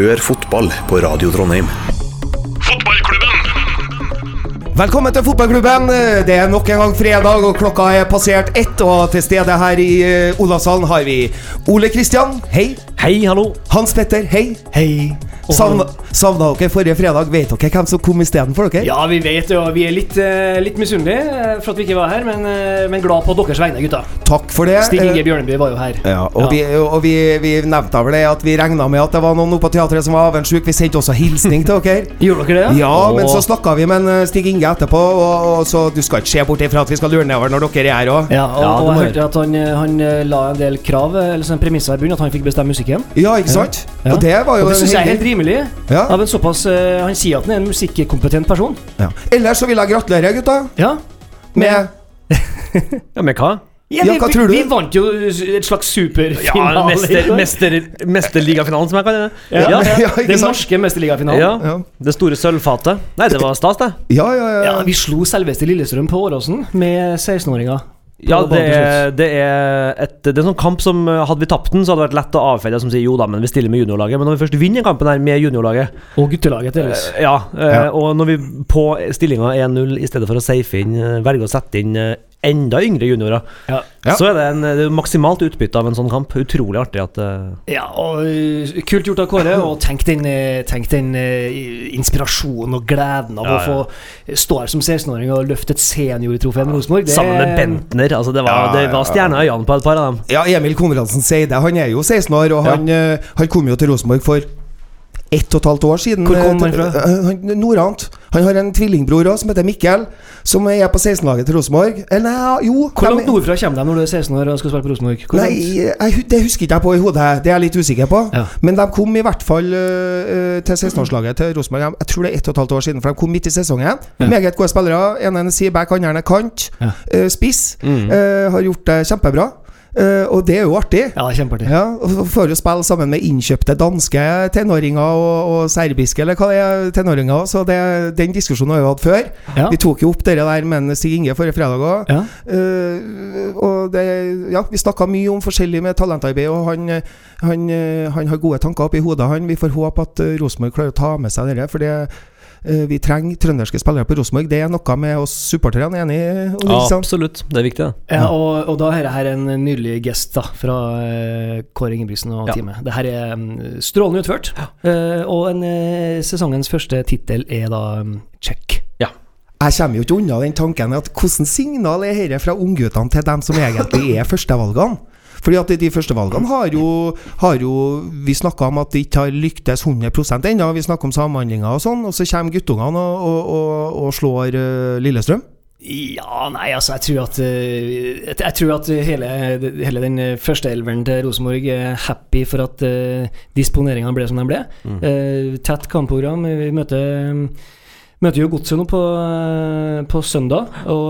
Hør fotball på Radio Trondheim. Fotballklubben! Velkommen til fotballklubben. Det er nok en gang fredag, og klokka er passert ett. Og til stede her i eh, Olavshallen har vi Ole Kristian, hei. Hei, hallo. Hans Petter, hei. Hei. Savna, savna dere forrige fredag? Vet dere hvem som kom istedenfor dere? Ja, vi vet det, og vi er litt, eh, litt misunnelige eh, for at vi ikke var her, men, eh, men glad på deres vegne, gutta. Takk for det. Stig Inge Bjørneby var jo her. Ja, og, Vi, og vi, vi nevnte vel det at vi regna med at det var noen oppe på teatret som var avundsjuke. Vi sendte også hilsning til dere. Gjorde dere det? Ja, men så snakka vi med Stig Inge etterpå, og, og så du skal ikke se bort ifra at vi skal lure nedover når dere er her òg. Ja, og, Ja, og jeg hørte at han, han la en del krav, eller sånn premisser i bunnen, at han fikk bestemme musikken. Ja, ikke sant? Ja. Og det var jo Og det en jeg helt rimelig. Ja. Av en såpass eh, Han sier at han er en musikkompetent person. Ja. Ellers så vil jeg gratulere, gutta. Ja. Med Ja, men hva? Ja, vi, hva tror du? Vi, vi vant jo et slags superfinale. Ja, i mester, går. mester, Mesterligafinalen, som jeg kaller det. Ja, Ja. ja, Ja, ikke Den sant? norske mesterligafinalen. Ja. Ja. Det store sølvfatet. Nei, det var stas, det. Ja, ja, ja. Ja, vi slo selveste Lillestrøm på Åråsen med 16-åringer. Ja, det er, det er et Det er en sånn kamp som eh, Hadde vi tapt den, så hadde det vært lett å avfeie det som sier jo da, men vi stiller med juniorlaget. Men når vi først vinner kampen her med juniorlaget Og guttelaget deres. eh, Ja, eh, Ja. og når vi på stillinga 1-0, i stedet for å safe inn, velger å sette inn enda yngre juniorer, Ja. Ja. så er det, en, det er maksimalt utbytte av en sånn kamp. Utrolig artig at uh... Ja, og uh, kult gjort av Kåre. Og tenk den, eh, tenk den uh, inspirasjonen og gleden av Ja, å få stå her som 16-åring og løfte et seniortrofé med Rosenborg. Det- Sammen med Bentner. Altså det var, Ja, det ja, var stjerna i øynene på et par av dem. Ja, Emil Konradsen Seide han er jo 16 år, og Ja. han, eh, han kom jo til Rosenborg for ett og et halvt år siden. Hvor kom Eh, han fra? eh, han- Nordant. Han har en tvillingbror også, som heter Mikkel, som er på 16-laget til Rosenborg. Hvor langt nordfra kommer de når du er 16 år og skal spille på Rosenborg? Hvor Nei, jeg, det husker ikke jeg på i hodet. Det er jeg litt usikker på. Ja. Men de kom i hvert fall uh, til 16-årslaget til Rosenborg. Jeg tror det er ett og et halvt år siden, for de kom midt i sesongen. Ja. Meget gode spillere. En en sier back, andre kant. Ja. Uh, spiss. Mm. Uh, har gjort det kjempebra. Øh, og det er jo artig. Ja, det er kjempeartig. Ja, og får jo spille sammen med innkjøpte danske tenåringer og, og serbiske, eller hva det er, tenåringer. Så det, den diskusjonen har vi hatt før. Ja. Vi tok jo opp det der med Stig Inge forrige fredag òg. Ja. Uh, og det, ja, vi snakka mye om forskjellig med talentarbeid, og han, han, eh, han har gode tanker oppi hodet. Han. Vi får håpe at uh, Rosenborg klarer å ta med seg det. For det, vi trenger trønderske spillere på Rosenborg. Det er noe med oss supporterne. Enig, Liksom. Ja, Absolutt. Det er viktig, det. Ja, og, og da er det her en nydelig gest da fra eh, Kåre Ingebrigtsen og Ja. teamet. Det her er mm, strålende utført. Ja. og en, eh, sesongens første tittel er da check. Ja. Jeg kommer jo ikke unna den tanken at hvordan signal er dette fra ungguttene til dem som egentlig er førstevalgene? Fordi at de førstevalgene har jo, har jo Vi snakka om at det ikke har lyktes 100% ennå. Vi snakker om samhandlinga og sånn, og så kommer guttungene og, og, og, og slår eh, Lillestrøm. Ja, nei, altså, jeg tror at eh, jeg- tror at hele, hele den eh, første elveren til Rosenborg er happy for at uh, disponeringene ble som de ble. Eh, tett kampprogram. Vi møter Møter jo Godset nå på, eh, på søndag, og,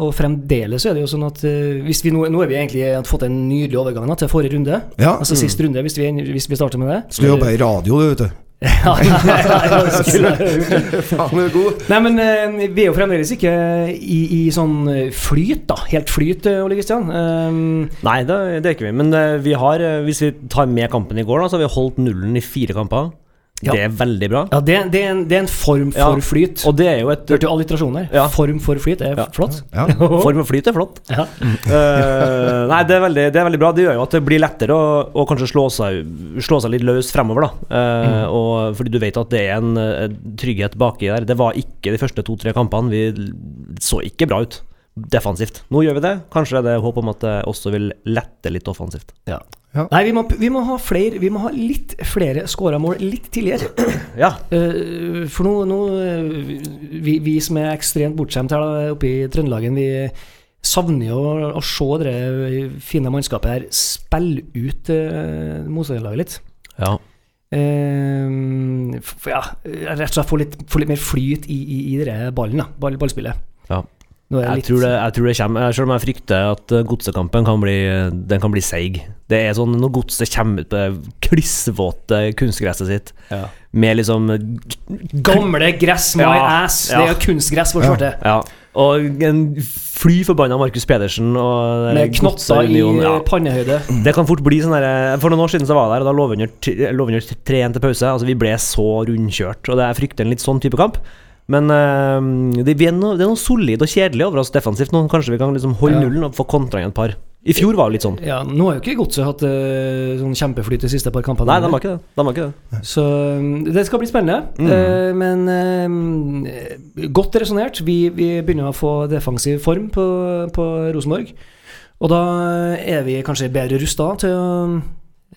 og fremdeles så er det jo sånn at eh, hvis vi nå, nå er vi egentlig fått en nydelig overgang da, til forrige runde. Ja. Altså sist runde, hvis vi, hvis vi starter med det. Så du jobber i radio, du, vet du. Ja, nei, nei, skulle. Faen, er god. Nei, men eh, vi er jo fremdeles ikke i, i sånn eh, flyt, da. Helt flyt, eh, Ole Kristian. Um, Nei, det, det er ikke vi. Men eh, vi har, eh, hvis vi tar med kampen i går, da, så har vi holdt nullen i fire kamper. Ja. Det er veldig bra. ja, det, det, er en, det er en form for Ja, flyt. Og det er jo et Hørte du alliterasjonen der? Ja. Form for flyt er Ja. flott. Ja. Form for flyt er flott. Ja. Eh, nei, det er, veldig, det er veldig bra. Det gjør jo at det blir lettere å, å kanskje slå seg, slå seg litt løs fremover, da. Eh, og, fordi du vet at det er en, en trygghet baki der. Det var ikke de første to-tre kampene. Vi så ikke bra ut defensivt. Nå gjør vi det. Kanskje er det håp om at det også vil lette litt offensivt. Ja. Ja. Nei, vi må, vi må ha flere Vi må ha litt flere skåra mål litt tidligere. Ja. Uh, for nå, nå eh, vi, vi som er ekstremt bortskjemt her da, oppe i Trøndelagen, vi savner jo å, å se det fine mannskapet her spille ut uh, motstanderlaget litt. ja. Uh, for, ja, rett og slett få litt, få litt mer flyt i, i, i det ballen, da, ball, ballspillet. Ja. Jeg litt- tror, det, jeg tror det kommer, selv om jeg frykter at eh, godsekampen kan bli, den kan bli seig. Det er sånn når godset kommer ut på det klissvåte kunstgresset sitt, Ja. med liksom Gamle gress, my Ja, ass! ja. Det er jo kunstgress, vår svarte. Ja. Og en fly forbanna Markus Pedersen og Med knotter i pannehøyde. Det kan fort bli sånn der For noen år siden så var jeg der, og da lå vi under 3-1 til pause. Altså Vi ble så rundkjørt, og det er frykter en litt sånn type kamp. Men uh, det, vi er noe, det er noe solid og kjedelig over oss defensivt nå. Kanskje vi kan liksom holde Ja. nullen og få kontra igjen et par. I fjor var det litt sånn. Ja, nå har jo ikke Godset hatt uh, sånn kjempeflyt de siste par kampene. Nei, de var ikke det. De har ikke det. Så um, det skal bli spennende. Mm. Uh, men uh, godt resonnert. Vi, vi begynner å få defensiv form på, på Rosenborg. Og da er vi kanskje bedre rusta til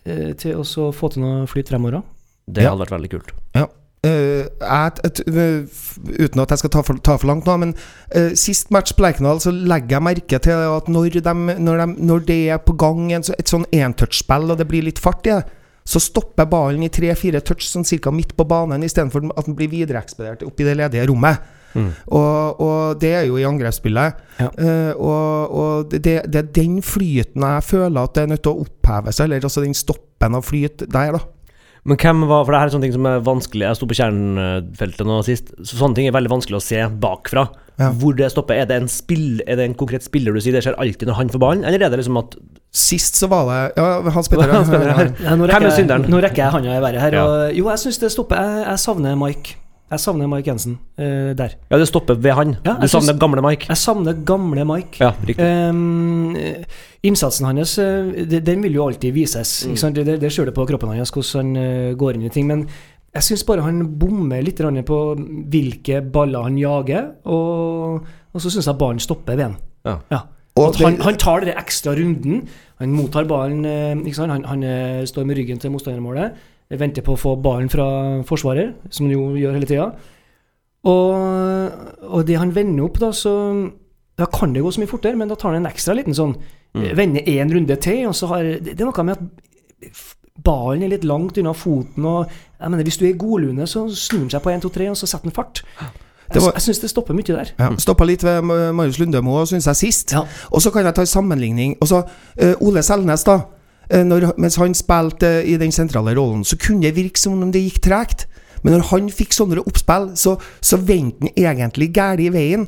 eh, til å få til noe flyt fremover. òg. Det Ja. hadde vært veldig kult. Eh, jeg, at, f- uten at jeg skal ta for, ta for langt nå, men uh, sist match på Lerkendal så legger jeg merke til at når, de, når, de, når det er på gang en, et sånn entouch-spill og det blir litt fart i det, så stopper ballen i tre-fire touch sånn cirka midt på banen, istedenfor at den blir videreekspedert opp i det ledige rommet. Mm. Og, og det er jo i angrepsspillet. Ja. Uh, og og det, det er den flyten jeg føler at det er nødt til å oppheve seg, eller altså den stoppen av flyt der, da. Men hvem var For det her er sånne ting som er vanskelig Jeg sto på kjernfeltet nå sist. Så sånne ting er veldig vanskelig å se bakfra. Ja. Hvor det stopper. Er det, en spill, er det en konkret spiller du sier det skjer alltid når han får ballen, eller er det liksom at Sist så var det Ja, Hans Petter. Ja. her. Ja, nå, er rekker jeg, nå rekker jeg handa i været her. Og, jo, jeg syns det stopper. Jeg, jeg savner Mike. Jeg savner Mike Jensen uh, der. Ja, det stopper ved han. Ja, du savner gamle Mike. Jeg savner gamle Mike. Ja, riktig. Ehm, innsatsen hans, eh, det- den vil jo alltid vises. Mm. Ikke sant? Det, det ser du på kroppen hans, hvordan han går inn i ting. Men jeg syns bare han bommer litt på hvilke baller han jager, og, og så syns jeg ballen stopper ved han. Ja. ja. At han, han tar den ekstra runden. Han mottar ballen? Han, han står med ryggen til motstandermålet, venter på å få ballen fra forsvarer, som han jo gjør hele tida. Og, og det han vender opp, da, så Da kan det gå så mye fortere, men da tar han en ekstra liten sånn Mm. Vender én runde til, og så har Det er noe med at ballen er litt langt unna foten, og jeg mener, hvis du er i godlune, så snur han seg på 1, 2, 3, og så setter han fart. Det Jeg, var- jeg syns det stopper mye der. Ja, Stoppa litt ved Ma- Marius Lundemo, syns jeg, sist. Ja. Og så kan jeg ta en sammenligning. Og så eh, Ole Selnes, da. Eh, når, mens han spilte i den sentrale rollen, så kunne det virke som om det gikk tregt. Men når han fikk sånne oppspill, så, så vendte han egentlig galt i veien.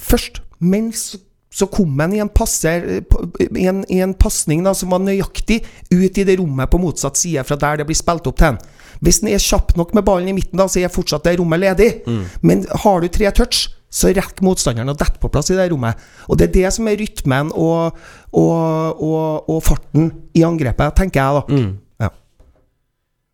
Først. Men så, så kom han i en, passer, eh, i en, i en pasning da, som var nøyaktig ut i det rommet på motsatt side fra der det blir spilt opp til han. Hvis han er kjapp nok med ballen i midten, da, så er fortsatt det rommet ledig. Men har du tre touch, så rekker motstanderen å dette på plass i det rommet. Og det er det som er rytmen og, og, og, og farten i angrepet, tenker jeg da. Mm. Ja.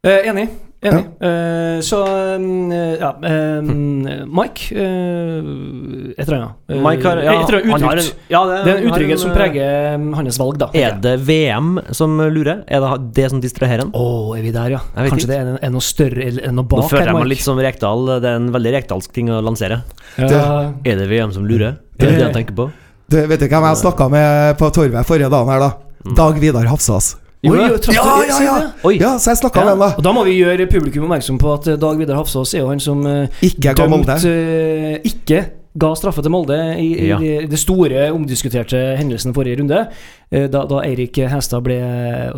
Eh, enig. Enig. Eh, så mm, eh, ja um, Mike uh, Et eller annet. Uh, Mike har, ja, et eller annet han har en, utrygt. ja, Det er en han utrygghet som preger um, hans valg, da. Er det VM som lurer? Er det det som distraherer han? Å, er vi der, ja? Kanskje ikke. det er, er noe større enn noe bak Nå føler jeg meg litt som Rekdal. Det er en veldig rekdalsk ting å lansere. ja. Er det VM som lurer? Det er det jeg tenker på. Du vet ikke hvem jeg snakka med på torvet forrige dagen her, da? Dag Vidar Hafsas. Oi, jo, Ja, ja, ja. Oi. Ja, så jeg snakka Ja, med han, da. og da må vi gjøre publikum oppmerksom på at eh, Dag Vidar Hafsås er jo han som eh, Ikke ga dømt uh, ikke ga straffe til Molde i, i Ja. det, det store, omdiskuterte hendelsen forrige runde. Eh, Da, da Eirik Hestad ble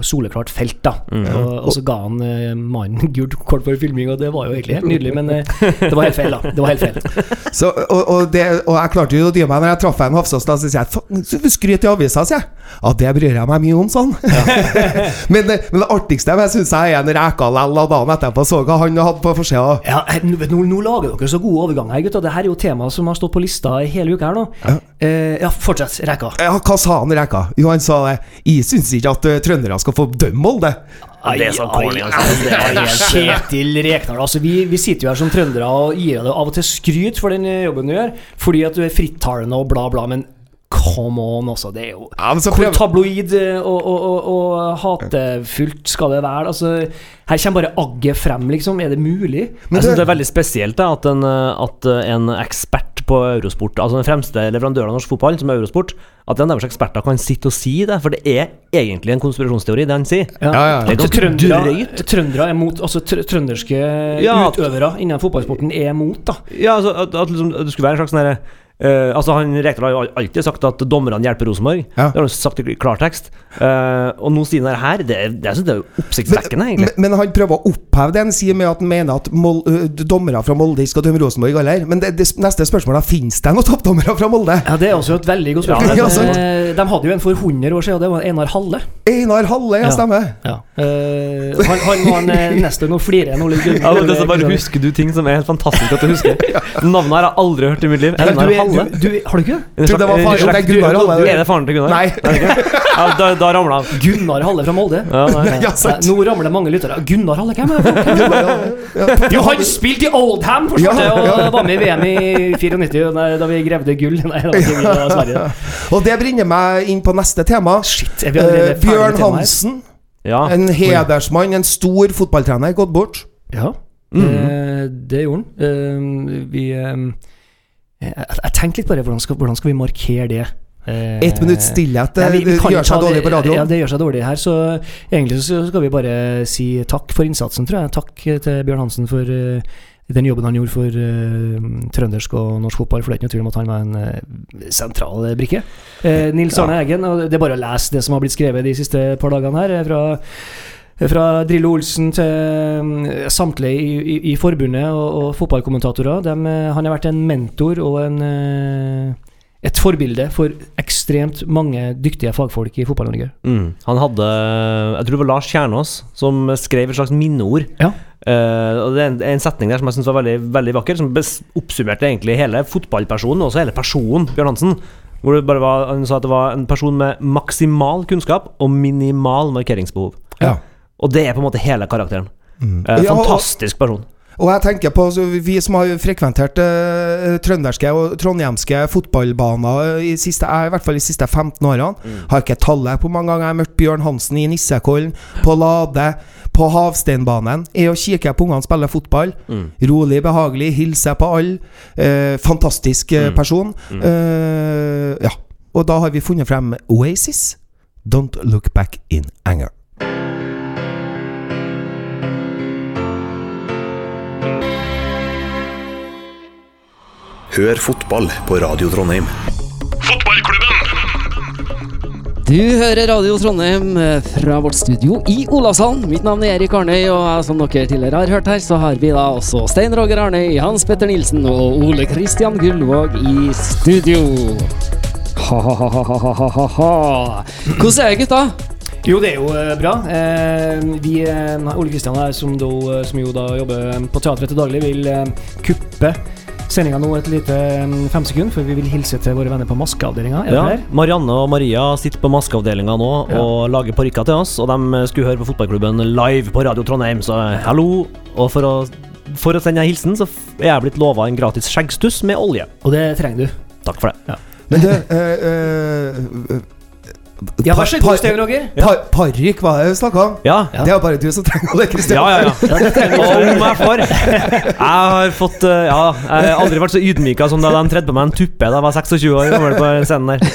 soleklart felt, da. Mm. Og, og så ga han uh, mannen gult kort for filming, og det var jo egentlig helt nydelig, men uh, det var helt feil, da. Det var helt feil. Så, og, og, det, og jeg klarte jo å dy meg når jeg traff en Hafsås, da så sier jeg skryt i avisa, sier jeg. Ja, det bryr jeg meg mye om, sånn. men, det- men det artigste jeg syns jeg er når Rekal av dagen etterpå så hva han hadde på forsida. Ja, nå, nå, nå lager dere så gode overganger, gutter. Dette er jo tema som har stått på lista i hele uka her nå. Ja. Eh, ja fortsett. Reka. Ja, hva sa han Reka? Jo, han sa det. Jeg syns ikke at uh, trøndere skal få dømme Molde. Det er så corny, altså. Det helt- Kjetil Rekdal. Altså, vi, vi sitter jo her som trøndere og gir deg av og til skryt for den jobben du gjør, fordi at du er frittalende og bla, bla, men come on, altså. Det er jo Ja, men så Hvor prøv- tabloid eh, og, og, og, og hatefullt skal det være? Altså, her kommer bare agget frem, liksom. Er det mulig? Men jeg syns det er veldig spesielt da, at, en, eh, at en ekspert på Eurosport, altså den fremste leverandøren av norsk fotball, som er Eurosport, at en deres eksperter kan sitte og si det, for det er egentlig en konspirasjonsteori, det han sier. Ja, ja. Det er ganske Trøndere, drøyt. trøndere er mot Altså tr trønderske Ja, at- utøvere innen fotballsporten er mot, da. Ja, altså at, at liksom, det skulle være en slags sånn Eh, altså han Rekdal har jo alltid sagt at dommerne hjelper Rosenborg. Ja. Det har han sagt i klartekst. Uh, og nå sier han det her. Det, det, jeg synes det er jo oppsiktsvekkende, egentlig. men han prøver å oppheve det. Han sier med at han mener at Mol uh, dommere fra Molde skal dømme Rosenborg heller. Men det, det neste spørsmålet er finnes det noen toppdommere fra Molde. Ja, Det er også et veldig godt spørsmål. Ja, sant. Eh, de hadde jo en for 100 år siden, og det var Einar Halle. Einar Halle, ja, stemmer. Ja. Han, han var en nestor. Nå flirer jeg nå litt. Ja, men det, så bare husker du ting som er helt fantastisk at du husker. Navnet her har jeg aldri hørt i mitt liv. Einar er- Halle. du, du, har du ikke det? En det var faren en slags- til Gunnar Halle. Er det faren til Gunnar? Nei. Er det? Ja, da, da ramla han. Gunnar Halle fra Molde. Ja, nei. Ja, sant. Nå ramler mange lyttere. Gunnar Halle, hvem er det? Jo, han spilte i Oldham for Ja, ja. og var med i VM i 94, nei, da vi grevde gull. Nei, det var ikke det var Sverige. Og det bringer meg inn på neste tema. Shit, er vi allerede Eh, Bjørn? Hansen, Ja. en hedersmann, en stor fotballtrener, gått bort. Ja, Mm. eh, det gjorde han. Uh, vi eh, jeg, jeg tenkte litt på det, hvordan skal, hvordan skal vi markere det? Eh, Ett minutt stillhet ja, det, vi det gjør seg dårlig på radioen. Ja, det gjør seg dårlig her. Så egentlig så skal vi bare si takk for innsatsen, tror jeg. Takk til Bjørn Hansen for eh, den jobben han gjorde for eh, trøndersk og norsk fotball. For det er ikke noe tvil om at han var en eh, sentral brikke. Eh, Nils Arne Eggen, og det er bare å lese det som har blitt skrevet de siste par dagene her. eh, Fra fra Drillo Olsen til mm, samtlige i, i, i forbundet og, og fotballkommentatorer. Dem, eh, han har vært en mentor og en, eh, et forbilde for ekstremt mange dyktige fagfolk i Fotball-Norge. Mm. Han hadde Jeg tror det var Lars Kjernås som skrev et slags minneord. Ja. Uh, og Det er en, en setning der som jeg synes var veldig, veldig vakker, som oppsummerte egentlig hele fotballpersonen, og også hele personen Bjørn Hansen. Hvor det bare var, Han sa at det var en person med maksimal kunnskap og minimal markeringsbehov. Ja. Og det er på en måte hele karakteren. Eh, fantastisk person. Og jeg tenker på vi som har frekventert eh, trønderske og trondhjemske fotballbaner i, siste, eh, i hvert fall de siste 15 årene. Har ikke tallet på mange ganger jeg har møtt Bjørn Hansen i Nissekollen, på Lade, på Havsteinbanen. Er og kikker på ungene spille fotball. Mm. Rolig, behagelig, hilser på alle. Eh, fantastisk eh, Mm. person. Eh, ja. Og da har vi funnet frem Oasis. Don't look back in anger. Hør fotball på Radio Trondheim. Fotballklubben! Du hører Radio Trondheim eh, fra vårt studio i Olavshallen. Mitt navn er Erik Arnøy, og som dere tidligere har hørt her, så har vi da også Stein Roger Arnøy, Hans Petter Nilsen og Ole Kristian Gullvåg i studio. Ha-ha-ha-ha-ha-ha. Hvordan er det, gutta? Jo, det er jo eh, bra. Eh, vi, Ole Kristian her, som, da, som jo da jobber på teatret til daglig, vil kuppe sendinga nå et lite fem sekunder, for vi vil hilse til våre venner på maskeavdelinga. Ja. Marianne og Maria sitter på maskeavdelinga nå Ja. og lager parykker til oss. Og de skulle høre på fotballklubben live på Radio Trondheim, så eh, hallo. Og for å, for å sende en hilsen, så er jeg blitt lova en gratis skjeggstuss med olje. Og det trenger du. Takk for det. Men det, eh, eh, Ja, vær så god, Stein Roger. par- Parykk, hva er det vi snakka om? Ja. Det er bare du som trenger det, Kristian. Ja, ja, ja. Om jeg får Jeg har fått eh, Ja, jeg har aldri vært så ydmyka som da de tredde på meg en tuppe da jeg var 26 år gammel på scenen der.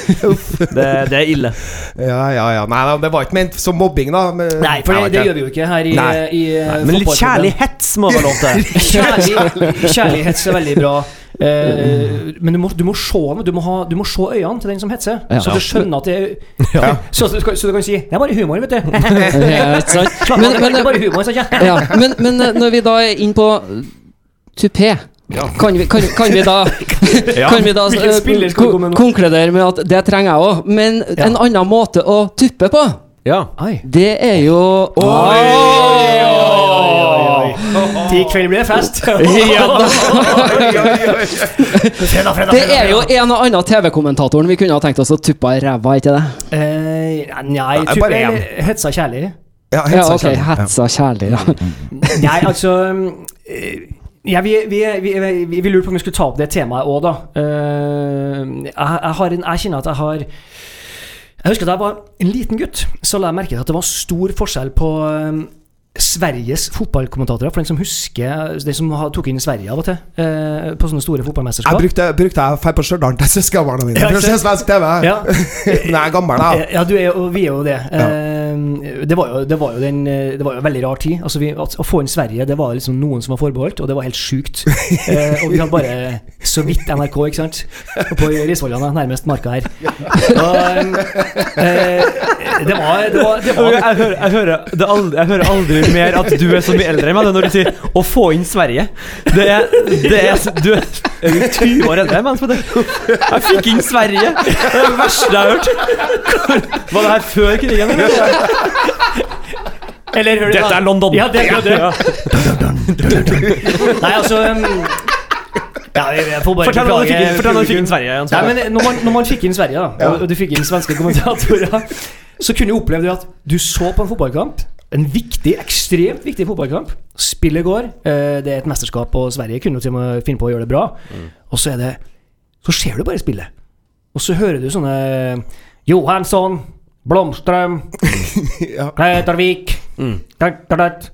Det, det er ille. Ja, ja, ja. Nei, det var ikke ment som mobbing, da. men- Nei, for det, gjør vi jo ikke her i, i eh, Men litt kjærlighets må være lov til. Kjærlig, kjærlighets er veldig bra. Eh, men du må, du, må se, den, du, du må se øynene til den som hetser, Ja. så du skjønner at det er så, du kan- så du kan si 'Det er bare humor, vet du'. Ja? Slapp av, Men, det er bare humor, ja, men, men eh, når vi da er inne på tupé kan vi, kan, kan vi da Kan vi da uh, konkludere med at det trenger jeg òg? Men en annen måte å tuppe på, Ja. Det er jo I kveld blir det fest. Ja, da. fredag, fredag, Det er jo en og annen TV-kommentatoren vi kunne ha tenkt oss å tuppe i ræva, ikke det? Eh, nei, tuppe bare hetsa kjærlig. Ja, Ja, okay, ok, hetsa kjærlig, ja. Nei, altså eh, ja, vi, vi, vi, vi, vi lurer på om vi skulle ta opp det temaet òg, da. Uh, jeg, jeg, har en, jeg kjenner at jeg har Jeg husker da jeg var en liten gutt, så la jeg merke til at det var stor forskjell på eh, Sveriges fotballkommentatorer, for den som husker Den som tok inn Sverige av og til, eh, på sånne store Jeg brukte, brukte jeg feil på Stjørdal til søskenbarna mine Ja, for å se svensk TV. Ja. Men jeg er gammel, da. Ja, du er og vi er jo det. Eh, eh, det, var jo, det, var jo den, eh, det var jo en veldig rar tid. Altså vi, at, å få inn Sverige, det var liksom noen som var forbeholdt, og det var helt sjukt. Eh, og vi hadde bare så vidt NRK, ikke sant? På Risvollane, nærmest marka her. Og, eh, det var Det var, det var Jeg hører, jeg, hører, er aldri, jeg hører aldri mer at du er så mye eldre enn meg det er når du sier 'å få inn Sverige'. Det er, det er Du er er 20 år eldre enn meg. Jeg fikk inn Sverige! Det er det verste jeg har hørt. Var det her før krigen? Eller? Eller hører du Dette da? er London. Ja, det er det. Ja. Nei, altså um, ja, jeg, får bare Fortell hva du fikk inn, fortell du fikk inn. Sverige. Nei, men når man, når man fikk inn Sverige, da, og, og du fikk inn svenske kommentatorer, så kunne du oppleve at du så på en fotballkamp. En viktig, ekstremt viktig fotballkamp. Spillet går. eh, Det er et mesterskap, og Sverige kunne til og med finne på å gjøre det bra. Og så er det Så ser du bare spillet. Og så hører du sånne Johansson, Blomstrøm, dat, dat, dat.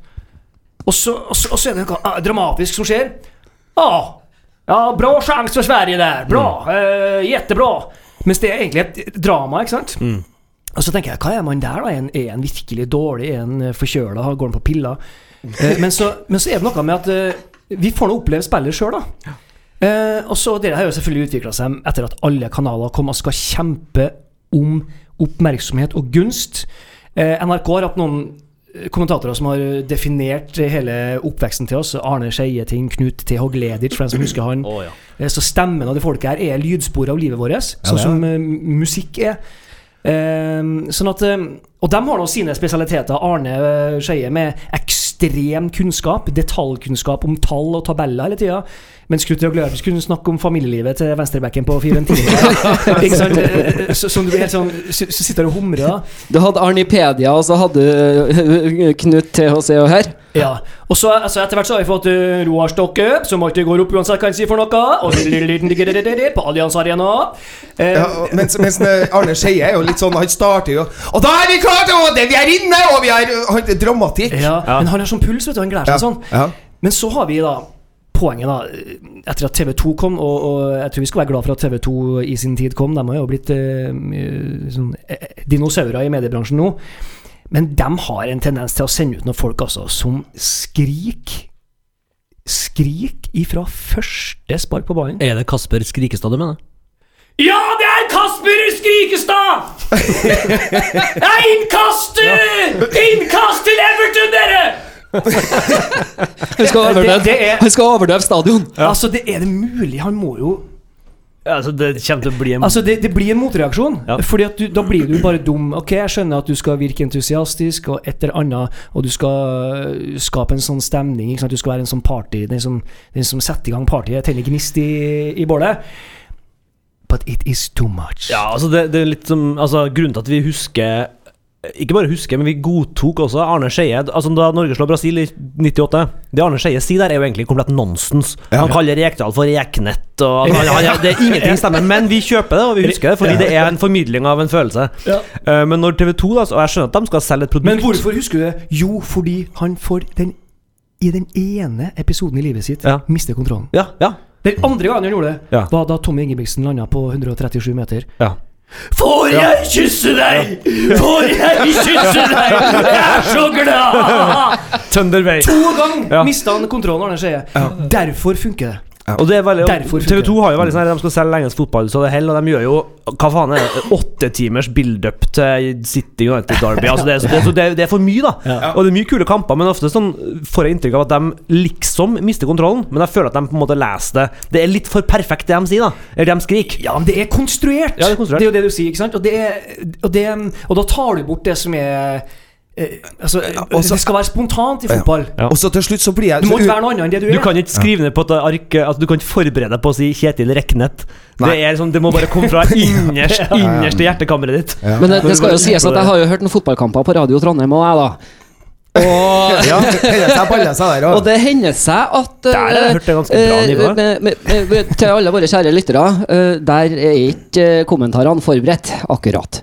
Og, så, og, så, og så er det noe ah, dramatisk som skjer. Ja, ja bra sjanse for Sverige der. Bra. eh, Jättebra. Mens det er egentlig et drama, ikke sant? Og så tenker jeg, hva er man der, da? Er han, er en virkelig dårlig? Er han eh, forkjøla? Går han på piller? Eh, men, så, men så er det noe med at eh, vi får nå oppleve spillet sjøl, da. Eh, og så Det har jo selvfølgelig utvikla seg etter at alle kanaler kom og skal kjempe om oppmerksomhet og gunst. Eh, NRK har hatt noen eh, kommentatorer som har definert hele oppveksten til oss. Arne Skeieting, Knut T. Hogledic, for den som husker han. Oh, ja. Så stemmen av det folket her er lydsporet av livet vårt, sånn ja, som musikk er. Eh, sånn at, eh, og de har nå sine spesialiteter. Arne eh, Skeie med ekstrem kunnskap, detaljkunnskap om tall og tabeller hele tida. Mens Knut Gløvers kunne snakke om familielivet til venstrebacken på Fiorentina. Ikke sant? Eh, Så, som du blir helt sånn Så så sitter du og humrer. da. Du hadde Arnipedia, og så hadde du uh, Knut THC og her. Ja. Og så altså etter hvert så har vi fått uh, Roar Stokke, som alltid går opp uansett hva han sier for noe. Og på Allianz Arena. Eh, Ja, mens, mens eh, Arne Skeie er jo litt sånn Han starter jo Og da er vi klare det, Vi er inne! Og vi har Dramatikk. ja, Men han har sånn puls, vet du. Han gleder seg sånn. Ja. Men så har vi da poenget, da. Etter at TV2 kom, og, og jeg tror vi skal være glad for at TV2 i sin tid kom. De har jo blitt eh, sånn, eh, dinosaurer i mediebransjen nå. Men de har en tendens til å sende ut noen folk altså, som skriker Skrik ifra første spark på ballen. Er det Kasper Skrikestad du mener? Ja, det er Kasper Skrikestad! Det er innkast! eh, Innkast til Everton, dere! Han skal overdøve, er- stadion. Altså, det er det mulig? Han må jo Altså, det kommer til å bli en Altså, det, det blir en motreaksjon. Ja. Fordi at du, da blir du bare dum. Ok, jeg skjønner at du skal virke entusiastisk og et eller annet, og du skal øh, skape en sånn stemning. Ikke sant? Du skal være en sånn party, den som, den som setter i gang partyet, tenner gnist i, i bålet. But it is too much. Ja, altså det, det er litt som altså, Grunnen til at vi husker Ikke bare husker, men vi godtok også Arne Skeie. Altså, da Norge slår Brasil i 98 Det Arne Skeie sier der, er jo egentlig komplett nonsens. Han kaller Rekdal for Reknett. Og, han, han, han, det er ingenting stemmer, men vi kjøper det, og vi husker det, fordi det er en formidling av en følelse. Ja. Uh, men når TV2, da, og jeg skjønner at de skal selge et produkt Men hvorfor husker du det? Jo, fordi han får den i den ene episoden i livet sitt Ja. mister kontrollen. Ja, ja, Den andre gangen han gjorde det, Ja. var da Tommy Ingebrigtsen landa på 137 meter. ja. Får jeg kysse deg? Får jeg kysse deg? Jeg er så glad! Thunderway. To ganger Ja. mista han kontrollen, Skeie. Derfor funker det. Og det er veldig, TV 2 har jo veldig sånn De skal selge engelsk fotball, så det holder. Og de gjør jo hva faen er det, åtte timers build-up til City United Derby. Altså det, er, det, er- det, er- det er for mye, da. Og det er mye kule kamper, men ofte sånn får jeg inntrykk av at de liksom mister kontrollen. Men jeg føler at de på en måte leser det Det er litt for perfekt, det de sier, da. Eller de skriker. Ja, men det er konstruert. Ja, det er konstruert. jo det du sier, ikke sant? Og, det er, og, det, og da tar du bort det som er eh, Altså, også- det skal være spontant i fotball. Ja. Og så til slutt så blir jeg Du må ikke være noe annet enn det du, Du er. kan ikke skrive ned på et ark altså Du kan ikke forberede deg på å si Kjetil Reknet. Det, er sånn, det må bare komme fra innerst, innerste hjertekammeret ditt. Men det, det skal jo sies at jeg har jo hørt noen fotballkamper på Radio Trondheim og jeg, da. Og, Ja, og det hender seg at eh, Til alle våre kjære lyttere, uh, der er ikke eh, kommentarene forberedt, akkurat.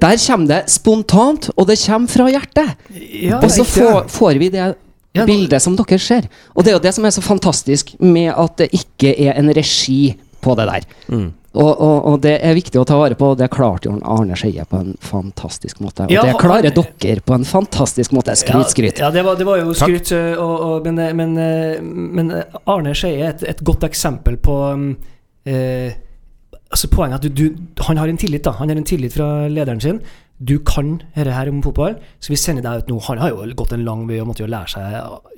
Der kommer det spontant, og det kommer fra hjertet. Ja, Og så får, får vi det Ja, nå- bildet som dere ser. Og det er jo det som er så fantastisk med at det ikke er en regi på det der. Og, og, og det er viktig å ta vare på, og det klarte jo Arne Skeie på en fantastisk måte. Og Ja, det klarer dere på en fantastisk måte. Skryt, skryt. Ja, ja det, var, det var jo skryt, og, og, men, øh, men, øh, men Arne Skeie er et, et godt eksempel på um, eh, altså Poenget er at du, du, han har en tillit da Han har en tillit fra lederen sin. Du kan dette her om fotball, så vi sender deg ut nå. Han har jo gått en lang vei og måtte jo lære seg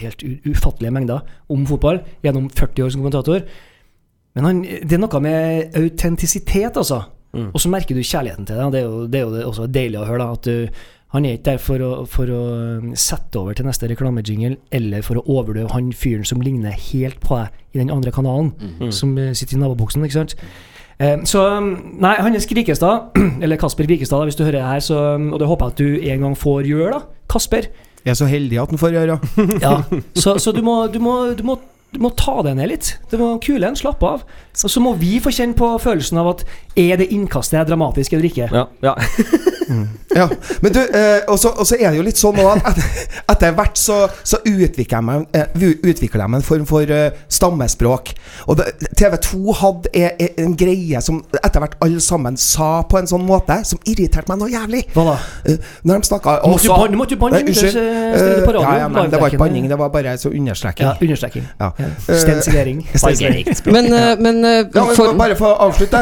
helt ufattelige mengder om fotball gjennom 40 år som kommentator. Men han, det er noe med autentisitet, altså. Og så merker du kjærligheten til det. Det er jo, det er jo også deilig å høre. da, at du, Han er ikke der for å, for å um, sette over til neste reklamejingle, eller for å overdøve han fyren som ligner helt på deg i den andre kanalen, som eh, sitter i naboboksen. ikke sant? Eh, Så nei, Nei, Hannes Krikestad, eller Kasper Vikestad, hvis du hører det her, så, um, og det håper jeg at du en gang får gjøre, da. Kasper. Jeg er så heldig at han får gjøre Ja, så, så du, må, du, må, du, må, du må ta deg ned litt. Du må kule en, slappe av. Og så må vi få kjenne på følelsen av at er det innkastet er dramatisk eller ikke. Ja, ja. Ja, men du, eh, og så er det jo litt sånn at etter hvert så, så utvikler jeg meg, eh, utvikler jeg meg en form for eh, stammespråk. Og det, TV2 hadde e- e- en greie som etter hvert alle sammen sa på en sånn måte, som irriterte meg noe jævlig. Hva da? Eh, når de snakka Nå måtte du banne- måtte jo banne, Unnskyld. Eh, ja, ja, nei, det var ikke banning, det var bare så understreking. Ja, understreking. Ja. Ja. Stensilering. Stensilering. Men, eh, men eh, Ja, for, Bare for å avslutte.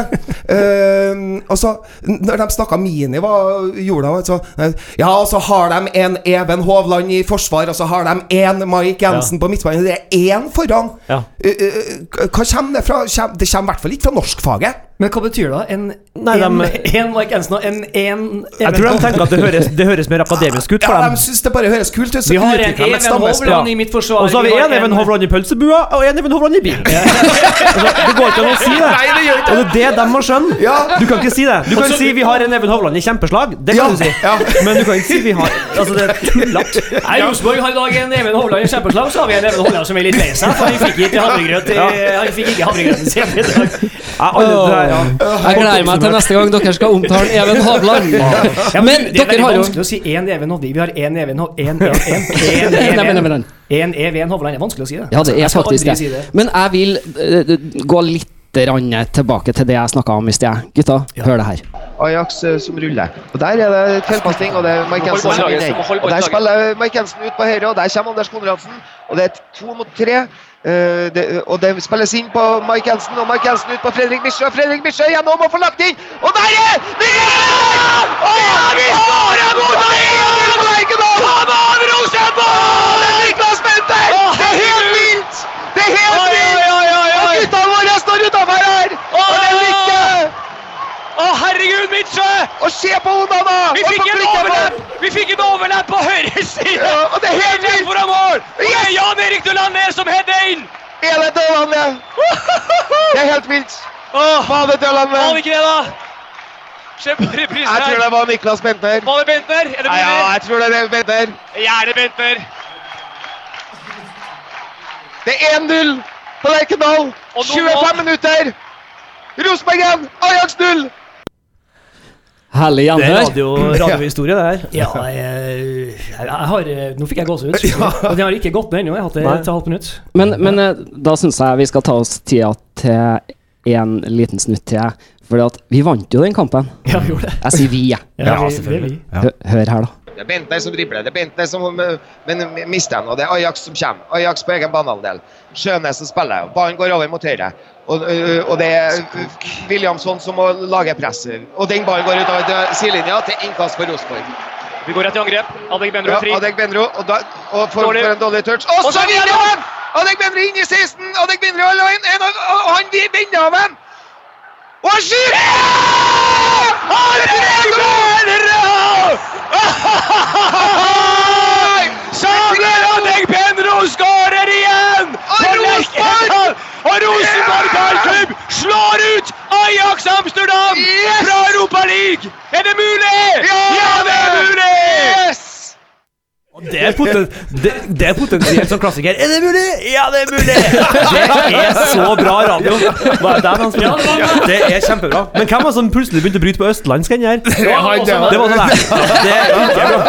uh, altså, når de snakka Mini, hva gjorde de? Så, eh, ja, og så har de en Even Hovland i forsvar, og så har de en Mike Jensen på midtbanen. Det er én foran! Ja. Uh, uh, hva kommer det fra? Kjem- Det kommer i hvert fall ikke fra norskfaget. Men hva betyr det? En, Nei, en, de- en Mike Ensen og en, en Jeg tror de tenker at det høres, det høres mer akademisk ut for Ja, dem. de syns det bare høres kult ut. Så Vi har en Even. Hovland i mitt forsvar. Og så har vi en Even Hovland i pølsebua og en Even Hovland i bilen. Altså, det går ikke an å si det. Nei, det gjør ikke Og det er det de må skjønne. Ja. Du kan ikke si det. Du kan si vi har en Even Hovland i kjempeslag. Det kan Ja, du si. ja. Men du kan ikke si vi har Altså, det er tullete. Nei, Rosenborg har i dag en Even Hovland i kjempeslag, så har vi en Even Hovland som er litt lei seg, for Han fikk ikke havregrøten sin i dag. Ja, ja. jeg gleder meg til neste gang dere skal omtale Even Hovland. Ja, Men det er dere veldig har jo vanskelig å si én Even Hovland. Vi har én Even Hovland En, en, en, en, Nei, men, en, men, en, men. en Even Hovland. Det er vanskelig å si det. Ja, det er faktisk det. si det. Men jeg vil eh, gå litt tilbake til det jeg snakka om i sted. Gutta, hør det her. Ajax eh, som ruller. Og Der er det tilpasning, og det er Mike Jensen som vinner. Og Der spiller Mike Jensen ut på høyre, og der kommer Anders Konradsen. Og det er to mot tre. Eh, det, og det spilles inn på Mike Jensen, og Mike Jensen ut på Fredrik Misjø. og Fredrik Misjø gjennom og får lagt inn! Og der er det! Å ja, vi skårer mot Lerkendal! Kom an, Rosenborg! Det Niklas! Det er helt vilt! Det er helt vilt! Og gutta våre står utafor her! Og det er! Å, herregud, Midtsjø! Og se på Onana! Vi fikk en overlapp! Vi fikk en overlapp på høyre side! Ja, og det er helt vilt! foran mål! Og det er Jan Erik Dølander som header inn! Er det? Det er helt vilt. Åh, Var det var det ikke det, da? Kjempereprise reprisen Jeg tror det var Niklas Bentner. Var det Bentner? Er det Ja, ja, jeg tror det er Bentner. Gjerne Bentner. Det er 1-0 på Lerkendal. 25 minutter. Rosenborg 1, Ajax 0. Herlig Det er radio, radiohistorie, det her. Ja, jeg, jeg, jeg har Nå fikk jeg gåsehud. Ja. den har ikke gått ned ennå. Jeg har hatt det et halvt minutt. Men, men eh, da syns jeg vi skal ta oss tida til en liten snutt til. For vi vant jo den kampen. Ja, vi gjorde det. Jeg sier vi, jeg. Ja, Ja, selvfølgelig. Hør her, da. Det er Bentner som dribler, det er Bentner som men mister den, og det er Ajax som kommer. Ajax på egen banehalvdel. Sjønes som spiller, ballen går over mot høyre. Og, og det er Williamson som må lage presset. Og den ballen går ut av sidelinja til innkast for Rosenborg. Vi går rett i angrep. Adek Benro Ja, er. Adek Benro, og, da, og for, for, en dårlig touch. Og så vinner han! Adek Benro inn i 16! Adek Benro en, og han vinner av ham! Og han skyter! Han deg, Benro skårer igjen! Og Rosenborg! Og Rosenborg ballklubb slår ut Ajax Amsterdam Yes! fra Europa League! Er det mulig? Ja, det er mulig! Yes! Det er, poten, det, det er potensielt som klassiker. Er det mulig? Ja, det er mulig! Det er så bra radio. Hva er det han spiller? Det er kjempebra. Men hvem var det som plutselig begynte å bryte på østlandsk her? Det var sånn der. Det er ikke bra.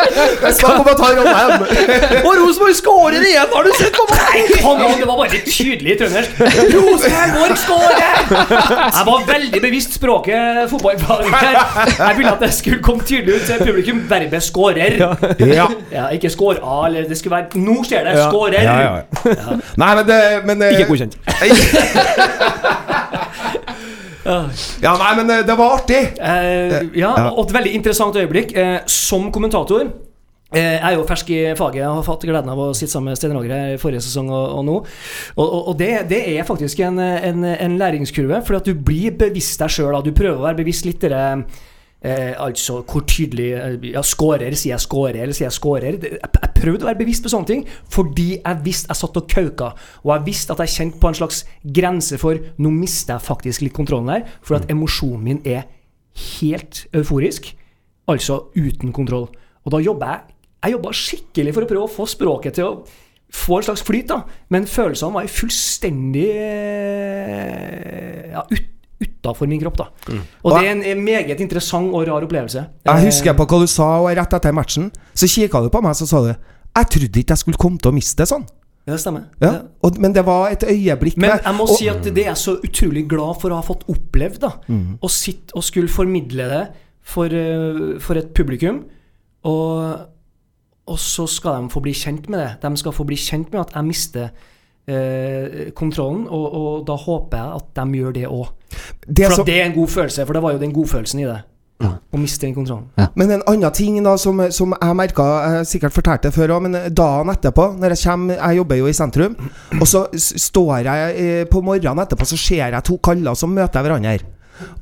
Og Rosenborg skårer igjen! Har du sett på meg? Han, det var bare tydelig trøndersk. Rosenborg skårer! Jeg var veldig bevisst språket fotballfaglig her. Jeg ville at det skulle komme tydelig ut til publikum. Verbet 'skårer'. Ja. Ja, ikke 'skår A', eller det skulle være 'Nå skjer det'. Ja, ja. Nei, men det men, eh, Ikke godkjent. Ja, nei, men eh, det var artig. Eh, ja, Ja. og et veldig interessant øyeblikk. Eh, som kommentator eh, Jeg er jo fersk i faget. Jeg har fått gleden av å sitte sammen med Stein Roger forrige sesong og, og nå. Og, og, og det, det er faktisk en, en, en læringskurve, fordi at du blir bevisst deg sjøl. Du prøver å være bevisst litt det Eh, altså hvor tydelig eh, Ja, skårer, sier jeg skårer, eller sier jeg skårer? Jeg, jeg prøvde å være bevisst på sånne ting, fordi jeg visste jeg satt og kauka. Og jeg visste at jeg kjente på en slags grense for Nå mister jeg faktisk litt kontrollen her, for at emosjonen min er helt euforisk. Altså uten kontroll. Og da jobber jeg Jeg jobba skikkelig for å prøve å få språket til å få en slags flyt, da. Men følelsene var fullstendig eh, ja, ut, utafor min kropp, da. Og det er en, en meget interessant og rar opplevelse. Jeg husker på hva du sa og rett etter matchen. Så kikka du på meg så sa du Jeg trodde ikke jeg skulle komme til å miste det sånn. Ja, det stemmer. Ja. Og, men det var et øyeblikk Men jeg må og- si at det er så utrolig glad for å ha fått opplevd. da Å sitte og skulle formidle det for, eh, for et publikum. Og, og så skal de få bli kjent med det. De skal få bli kjent med at jeg mister eh, kontrollen, og, og da håper jeg at de gjør det òg. Det For så... at det er en god følelse, for det var jo den godfølelsen i det. Å miste den kontrollen. Men en annen ting da som, som jeg merka Jeg sikkert fortalte det før òg, men dagen etterpå når Jeg kommer Jeg jobber jo i sentrum. Og så står jeg eh, på morgenen etterpå, så ser jeg to kaller som møter hverandre.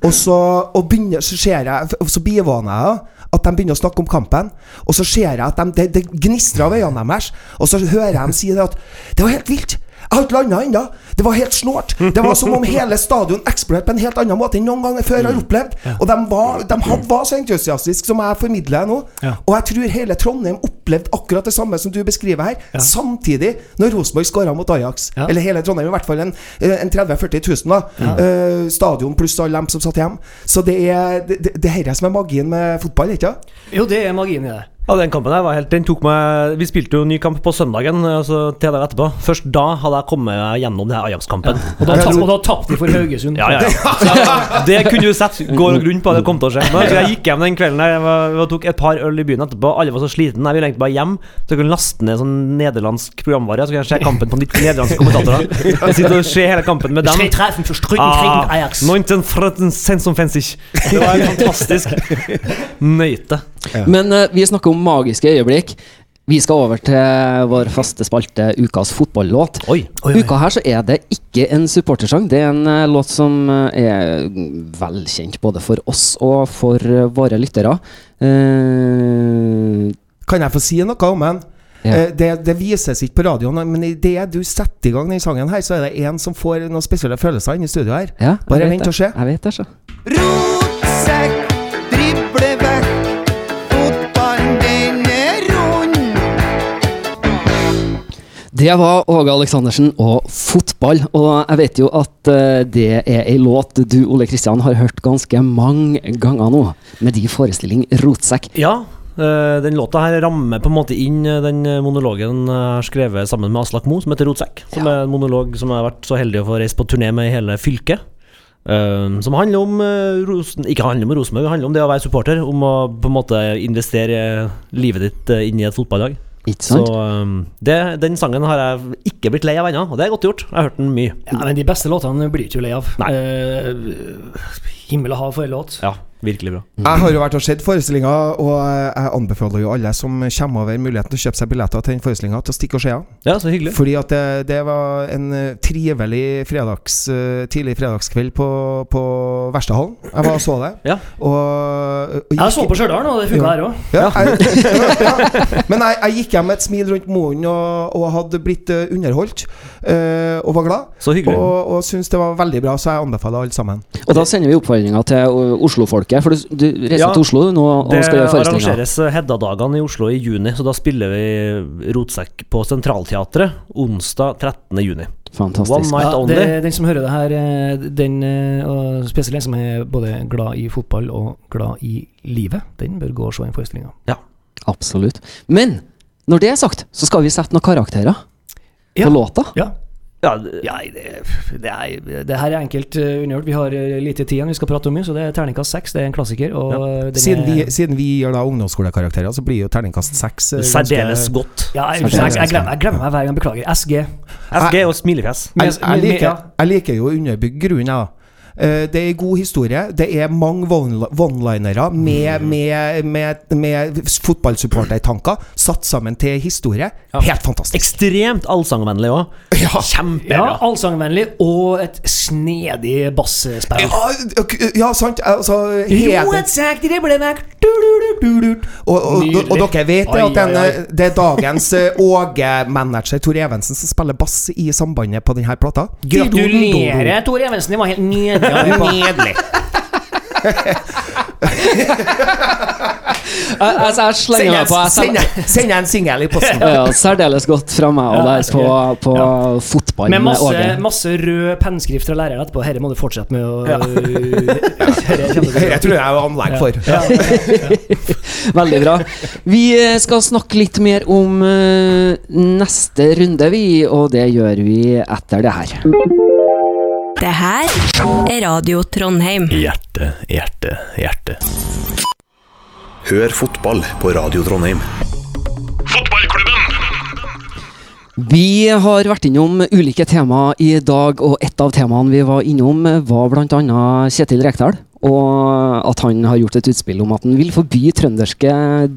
Og så, og begynner, så ser jeg Så bivåner jeg at de begynner å snakke om kampen. Og så ser jeg at de, det, det gnistrer av øynene deres. Og så hører jeg dem si det at Det var helt vilt! Jeg har ikke landa ennå! Det var helt snålt! Det var som om hele stadion eksploderte på en helt annen måte enn noen gang før jeg har opplevd. Og de var, de var så entusiastiske som jeg formidler nå. Og jeg tror hele Trondheim opplevde akkurat det samme som du beskriver her, samtidig når Rosenborg skåra mot Ajax. Eller hele Trondheim, i hvert fall en, en 30 000-40 000. da Eh, Stadion pluss alle dem som satt hjemme. Så det er det, det, det her som er magien med fotball, ikke sant? Jo, det er magien i det. Ja, den kampen her var helt Den tok meg Vi spilte jo ny kamp på søndagen, altså til der etterpå. Først da hadde jeg kommet gjennom den her Ajax-kampen. Tap, og da tapte de for Haugesund. Ja, ja, ja. Det kunne du sett går og grunn på at det kom til å skje. Men jeg gikk hjem den kvelden der Jeg, tok et par øl i byen etterpå. Alle var så slitne. Jeg ville egentlig bare hjem, så jeg kunne laste ned sånn nederlandsk programvare. Så kunne jeg se kampen på nytt med nederlandske kommentatorer. Jeg sitter og ser hele kampen med dem. Ah, krigen Ajax. 1956. Det var en fantastisk. Nøyte. Men uh, vi snakker om magiske øyeblikk. Vi skal over til vår faste spalte Ukas fotballåt. Oi. Uka her så er det ikke en supportersang. Det er en uh, låt som eh, er velkjent både for oss og for uh, våre lyttere. Eh, Kan jeg få si noe om den? Ja. Eh, Det, det vises ikke på radioen, men idet du setter i gang den sangen her, så er det en som får noen spesielle følelser inne i studio her. ja, Bare vent og se. Jeg vet det, så. Rotsekk, Det var Åge Aleksandersen og fotball. Og jeg vet jo at eh, det er ei låt du, Ole Kristian, har hørt ganske mange ganger nå. Med din forestilling 'Rotsekk'. Ja, eh, den låta her rammer på en måte inn eh, den monologen jeg har skrevet sammen med Aslak Moe, som heter Rotsekk. Som er en monolog som jeg har vært så heldig å få reist på turné med i hele fylket. Eh, som handler om uh, Rosen, Ikke handler om Rosenborg, handler om det å være supporter. Om å på en måte investere livet ditt uh, inn i et fotballag. Ikke Så sant? eh, det, den sangen har jeg ikke blitt lei av ennå, og det er godt gjort. Jeg har hørt den mye. Ja, men de beste låtene blir du ikke lei av. Nei. Uh, himmel og hav for en låt. Ja, virkelig bra. Jeg har jo vært og sett forestillinga, og jeg anbefaler jo alle som kommer over muligheten til å kjøpe seg billetter til den forestillinga, til å stikke og se den. Ja, så hyggelig. Fordi at det, det var en eh, trivelig fredags, eh, tidlig fredagskveld på, på Verstehallen. Jeg var og så det. Ja. Og, og Jeg så på Stjørdal, og det funka her òg. Ja, ja, ja. Men jeg, jeg gikk hjem med et smil rundt munnen og, og hadde blitt eh, underholdt. eh, og var glad. Så hyggelig. Og, og syntes det var veldig bra, så jeg anbefaler alle sammen. Og da sender vi oppfordringa til uh, Oslofolket. For du, du reiser Ja, til Oslo nå og Det skal gjøre forestillinga. arrangeres eh, Hedda-dagene i Oslo i juni, så da spiller vi Rotsekk på Centralteatret onsdag 13. juni. One Fantastisk. night Ja, det, den som hører det her, eh, den, eh, og spesielt den som er både glad i fotball og glad i livet, den bør gå og se den forestillinga. Absolutt. Men når det er sagt, så skal vi sette noen karakterer Ja. på låta. Ja. Ja, det- det, det, er, det her er enkelt uh, undergjort. Vi har eh, lite tid igjen vi skal prate om, mye, så det er terningkast seks. Det er en klassiker. Og den Siden vi, er, siden vi gjør da ungdomsskolekarakterer, så blir jo terningkast seks eh, Særdeles godt. ja, jeg, jeg, jeg, glemmer, jeg glemmer meg hver gang. Beklager. SG. SG og smilefjes. Jeg, liker, jeg liker jo å underbygge grunnen, jeg. Eh, Det er god historie. Det er mange one- one-linere med, med, med, med fotballsupportertanker satt sammen til historie. Helt fantastisk. Ekstremt allsangvennlig òg. Ja. Ja, allsangvennlig og et snedig bassespill. Ja, ja, sant. Altså, driblevekk du, du, du, du, du. og, og, og, og dere vet det Oi, at den, oi, oi. det er dagens eh, Åge-manager Tor Evensen som spiller bass i sambandet på denne plata. Gratulerer, Tor Evensen. Det var helt nydelig. Nydelig. Altså, jeg slenger meg på. Send en singel i posten. Ja, særdeles godt fra meg og der på, på fotball Med masse, masse rød pennskrift fra læreren etterpå. Herre må du fortsette med Og, ja. Jeg tror jeg er anlegg for. Veldig bra. Vi eh, skal snakke litt mer om eh, neste runde, vi, og det gjør vi etter det her. Det her er Radio Trondheim. Hjerte, hjerte, hjerte. Hør fotball på Radio Trondheim. Fotballklubben! Vi har vært innom ulike temaer i dag, og et av temaene vi var innom, var bl.a. Kjetil Rekdal. Og at han har gjort et utspill om at han vil forby trønderske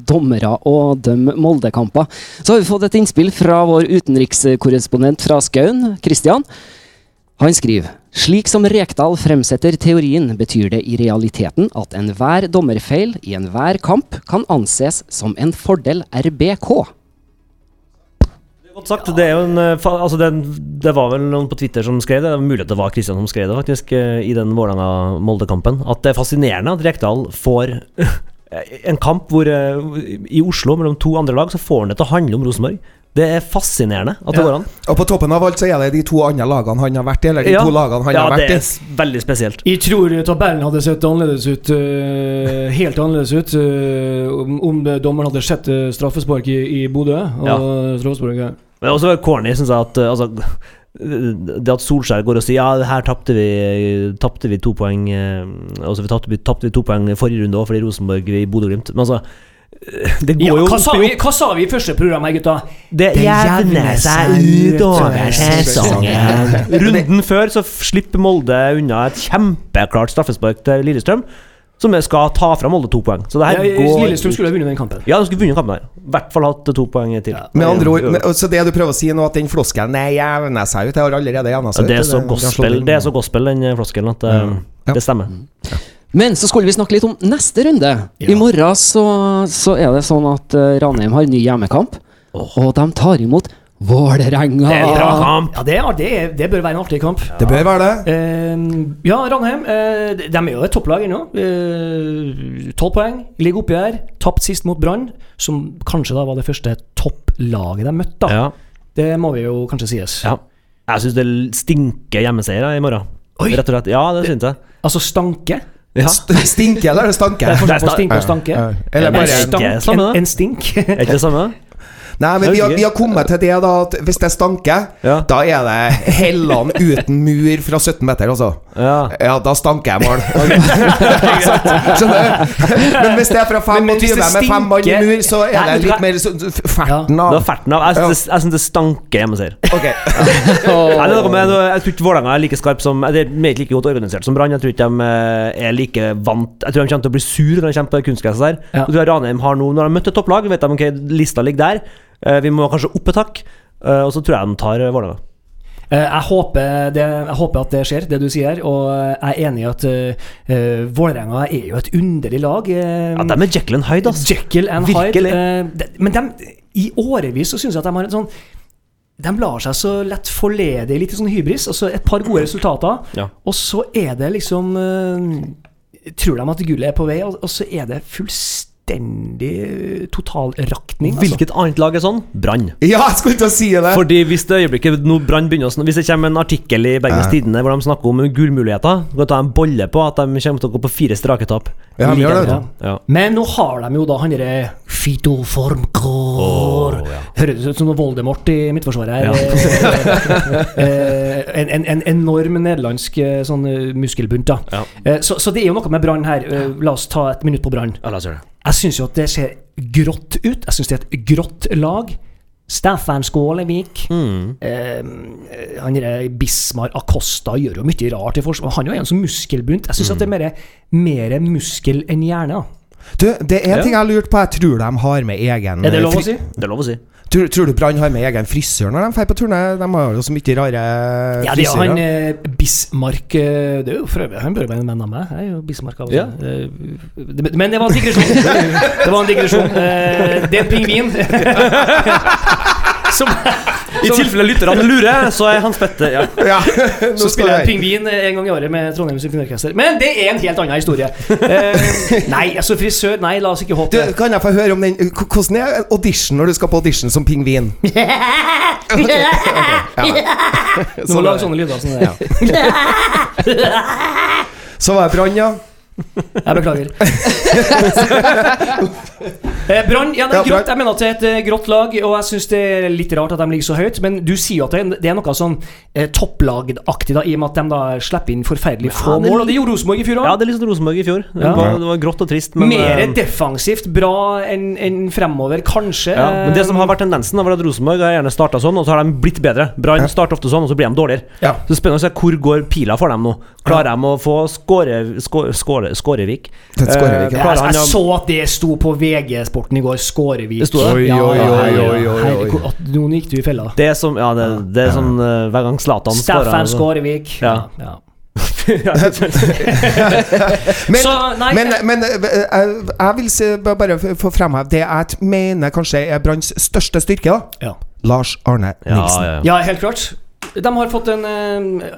dommere å dømme Molde-kamper. Så har vi fått et innspill fra vår utenrikskorrespondent fra Skaun, Kristian. Han skriver slik som Rekdal fremsetter teorien, betyr det i realiteten at enhver dommerfeil i enhver kamp kan anses som en fordel RBK. Godt sagt. Det, er jo en, eh, altså det, det var vel noen på Twitter som skrev det. Det er mulig at det var Kristian som skrev det, faktisk, eh, i den Vålerenga-Molde-kampen. At det er fascinerende at Rekdal får en kamp hvor eh, i Oslo mellom to andre lag, så får han det til å handle om Rosenborg. Det er fascinerende at det Ja. går an. Og på toppen av alt så er det de to andre lagene han har vært i, eller de Ja. to lagene han ja, har vært i. Ja, det er veldig spesielt. Jeg tror tabellen hadde sett annerledes ut, Uh, helt annerledes ut, uh, om, om dommeren hadde sett øh, straffespark i, i Bodø. Og Ja. straffespark, her. Men også corny, syns jeg, at eh, altså, det at Solskjær går og sier ja, her tapte vi, tapte vi to poeng eh, Altså vi tapte, vi tapte vi to poeng forrige runde òg, fordi Rosenborg i Bodø-Glimt. Men altså eh, Det går Ja, jo hva, sa vi, hva sa vi i første program her, gutta? Det Det jevner seg seg ut ut over over sesongen. Runden før så slipper Molde unna et kjempeklart straffespark til Lillestrøm, som skal ta fra Molde to poeng. Så det her Ja, går Lillestrøm skulle ha vunnet den kampen. Ja, de skulle vunnet kampen her. I hvert fall hatt to poeng til. Ja. Med andre ord, med, så det du prøver å si nå, at den floskelen jevner seg ut, det har allerede jevna seg ut. det er så gospel, det den eh, floskelen, at eh, Ja. det stemmer. Men så skulle vi snakke litt om neste runde. I morgen så, så er det sånn at uh, Ranheim har ny hjemmekamp, og de tar imot Vålerenga. Det er en bra kamp! Ja, det, er, det, er, det bør være en artig kamp. Det bør være det. Uh, ja, Ranheim Uh, de er jo et topplag ennå. Tolv poeng, ligger oppi her. Tapt sist mot Brann, som kanskje da var det første topplaget de møtte. Ja. Det må vi jo kanskje sies. ja. Jeg syns det stinker hjemmeseier i morgen. Oi. Rett og slett. Ja, det syns jeg. Altså stanke. Ja. Stinke eller er det stanke? Det er forskjell på stinke og stanke. Eller En bare stank. stank, en, en stink. Er ikke det samme? Nei, men vi har, vi har kommet til det da at hvis det stanker, Ja. da er det Helland uten mur fra 17 meter, altså. Ja. Ja, da stanker jeg mål. Skjønner du? Men hvis det er fra Men- men hvis 25 det med fem mann i mur, så er det litt mer så- ferten av var ferten av. Jeg syns det, det stanker hjemme Ok. Nei, det er jeg tror ikke Vålerenga er like skarp som Det er ikke like godt organisert som Brann. Jeg tror ikke de eh, er like vant Jeg tror de kommer til å bli sur når de kommer på kunstgresset der. Ja. Jeg tror Ranheim har nå Når de har møtt et topplag, vet de ok, lista ligger der. Eh, Vi må kanskje opp et hakk. eh, Og så tror jeg de tar Vålerenga. Eh, Jeg håper, det, jeg håper at det skjer, det du sier. Og jeg er enig i at uh, Vålerenga er jo et underlig lag. Ja, de er Jekyll and Hyde, altså. Jekyll and Virkelig. Hyde. Uh, de- men de, i årevis så syns jeg at de har en sånn de lar seg så lett forlede i litt sånn hybris. Altså et par gode resultater, Ja. og så er det liksom uh, Tror de at gullet er på vei, og, og så er det fullstendig eh, totalrakning. Altså. Hvilket annet lag er sånn? Brann. Ja, jeg skulle til å si det! Fordi hvis det øyeblikket nå Brann begynner å Hvis det kommer en artikkel i Bergens eh. Tidende hvor de snakker om gullmuligheter, kan du ta en bolle på at de kommer til å gå på fire strake tap. Ja, de gjør det, ja. Men nå har de jo da han derre Fito Formkår oh, ja. Høres ut som noe Voldemort i Midtforsvaret her. Ja. en, en, en enorm nederlandsk eh, sånn eh, muskelbunt, da. Ja. Eh, så, så det er jo noe med Brann her. Eh, La oss ta et minutt på Brann. Ja, la oss gjøre det. Jeg syns jo at det ser grått ut. Jeg syns det er et grått lag. Staffan Skålevik. Mm. Eh, han der Bismar Acosta gjør jo mye rart i forsvar. Han er jo en som muskelbunt. Jeg syns at det er mer, mer muskel enn hjerne. da. Du, det er en Ja. ting jeg har lurt på. Jeg tror de har med egen Er det lov å si? Det er lov å si. Tror, tror du Brann har med egen frisør når de drar på turné? De har jo så mye rare Ja, det er han eh, Bismarck eh, Det er jo for øvrig Han bør være en venn av meg. Jeg er jo Bismarck av Ja. Eh, det- Men det var en digresjon. Det var en digresjon. Eh, Det er en pingvin. Som, I tilfelle lytterne lurer, så er Hans Petter ja. Ja, så spiller jeg pingvin en gang i året med Trondheim Symfoniorkester. Men det er en helt annen historie. Uh, nei, altså frisør Nei, la oss ikke håpe Du, det. kan jeg få høre om den Hvordan er audition når du skal på audition som pingvin? Du må lage sånne lyder som det. Så var det Brann, ja. Jeg beklager. Eh, Brann, ja, det er grått. Jeg mener at det er et eh, grått lag, og jeg syns det er litt rart at de ligger så høyt. Men du sier jo at det er, noe sånn eh, topplagaktig, da, i og med at de da slipper inn forferdelig få er mål. Og det gjorde Rosenborg i fjor òg. ja, det er litt sånn Rosenborg i fjor. Det, Ja. var, det var grått og trist, men Mer eh, defensivt bra enn en fremover, kanskje. ja, Men det som har vært tendensen, var at Rosenborg har gjerne starta sånn, og så har de blitt bedre. Brann starter ofte sånn, og så blir de dårligere. Ja. Så det er spennende å se hvor går pila for dem nå. Klarer de å få Skåre, Skåre, Skåre, Skårevik? Skårevik, ja. Jeg, jeg så at det sto på VG-sporten i går. Skårevik. Det sto det? Oi, oi, oi, Nå gikk du i fella. Det er som Ja, det, det er sånn eh, hver gang Zlatan skårer Staffan Skårevik. Ja. ja. Men, Så, nei, men, men eh, jeg, jeg vil bare få fremheve det jeg mener kanskje er Branns største styrke. da Ja. Lars Arne Nilsen. ja, ja. Ja, helt klart. De har fått en, eh,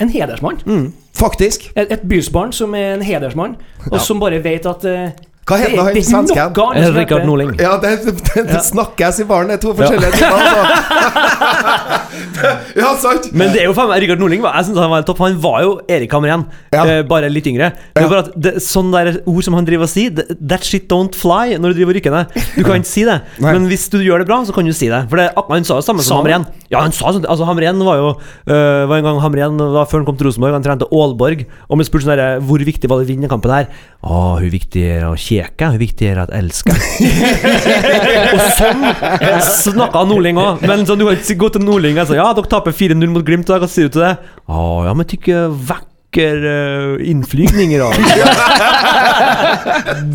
en hedersmann. Mm. Faktisk. Et, et bysbarn som er en hedersmann, og som bare vet at eh, Hva heter han det er svensken? noe annet som Rikard Norling. Ja, det, det, det, det snakkes i baren. Det er to forskjellige timer. Altså. ja, sant? Men det er jo faen meg Rikard Norling var, Jeg synes han var topp. Han var jo Erik Hamren, Ja. eh, bare litt yngre. Det er bare at det, Sånn der ord som han driver og sier That shit don't fly når du driver og rykker ned. Du kan ikke si det. Nei. Men hvis du gjør det bra, så kan du si det. For det, han sa det samme som? Hamren. Ja, han sa sånt Altså Hamren var jo øh, Var en gang Hamren var før han kom til Rosenborg. Han trente Aalborg. Og vi spurte sånn Hvor viktig var det å vinne kampen her? Å, hvor viktig er det er kjeke? Hvor viktig er det å elske? og sånn snakka Nordling òg. Men sånn, du kan ikke gå til Nordling og si ja, dere taper 4-0 mot Glimt. og Hva sier du til det? Å ja, men tykker vekker uh, innflygninger av.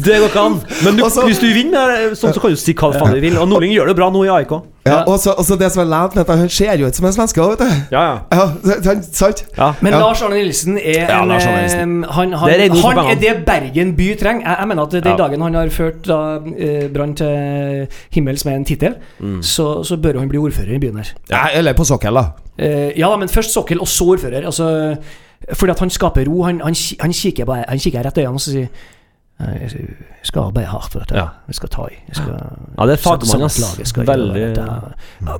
Det går ikke an. Men du, også, hvis du vinner, sånn, så kan du si hva faen du vil. Og Nordling gjør det bra nå i AIK. Ja, og så det som er lært med at Han ser jo ut som en svenske òg, vet du. Ja, ja. Ja, sant- ja. Men Lars Arne Nilsen er Ja, Lars Arne Nilsen. eh, Han, han, Det er han er det Bergen by trenger. Jeg, jeg mener at den Ja. dagen han har ført da, eh, Brann til himmels med en tittel, Mm. så, så bør han bli ordfører i byen her. Ja, eller på sokkel, da. Eh, ja, men først sokkel, og så ordfører. Altså, fordi at han skaper ro. Han, han, han, kikker, bare, han kikker rett i øynene og sier «Nei, Jeg skal arbeide hardt for dette. Ja. Jeg skal ta i. Jeg skal, Ja, det er fagmann, ass. Veldig- Ja,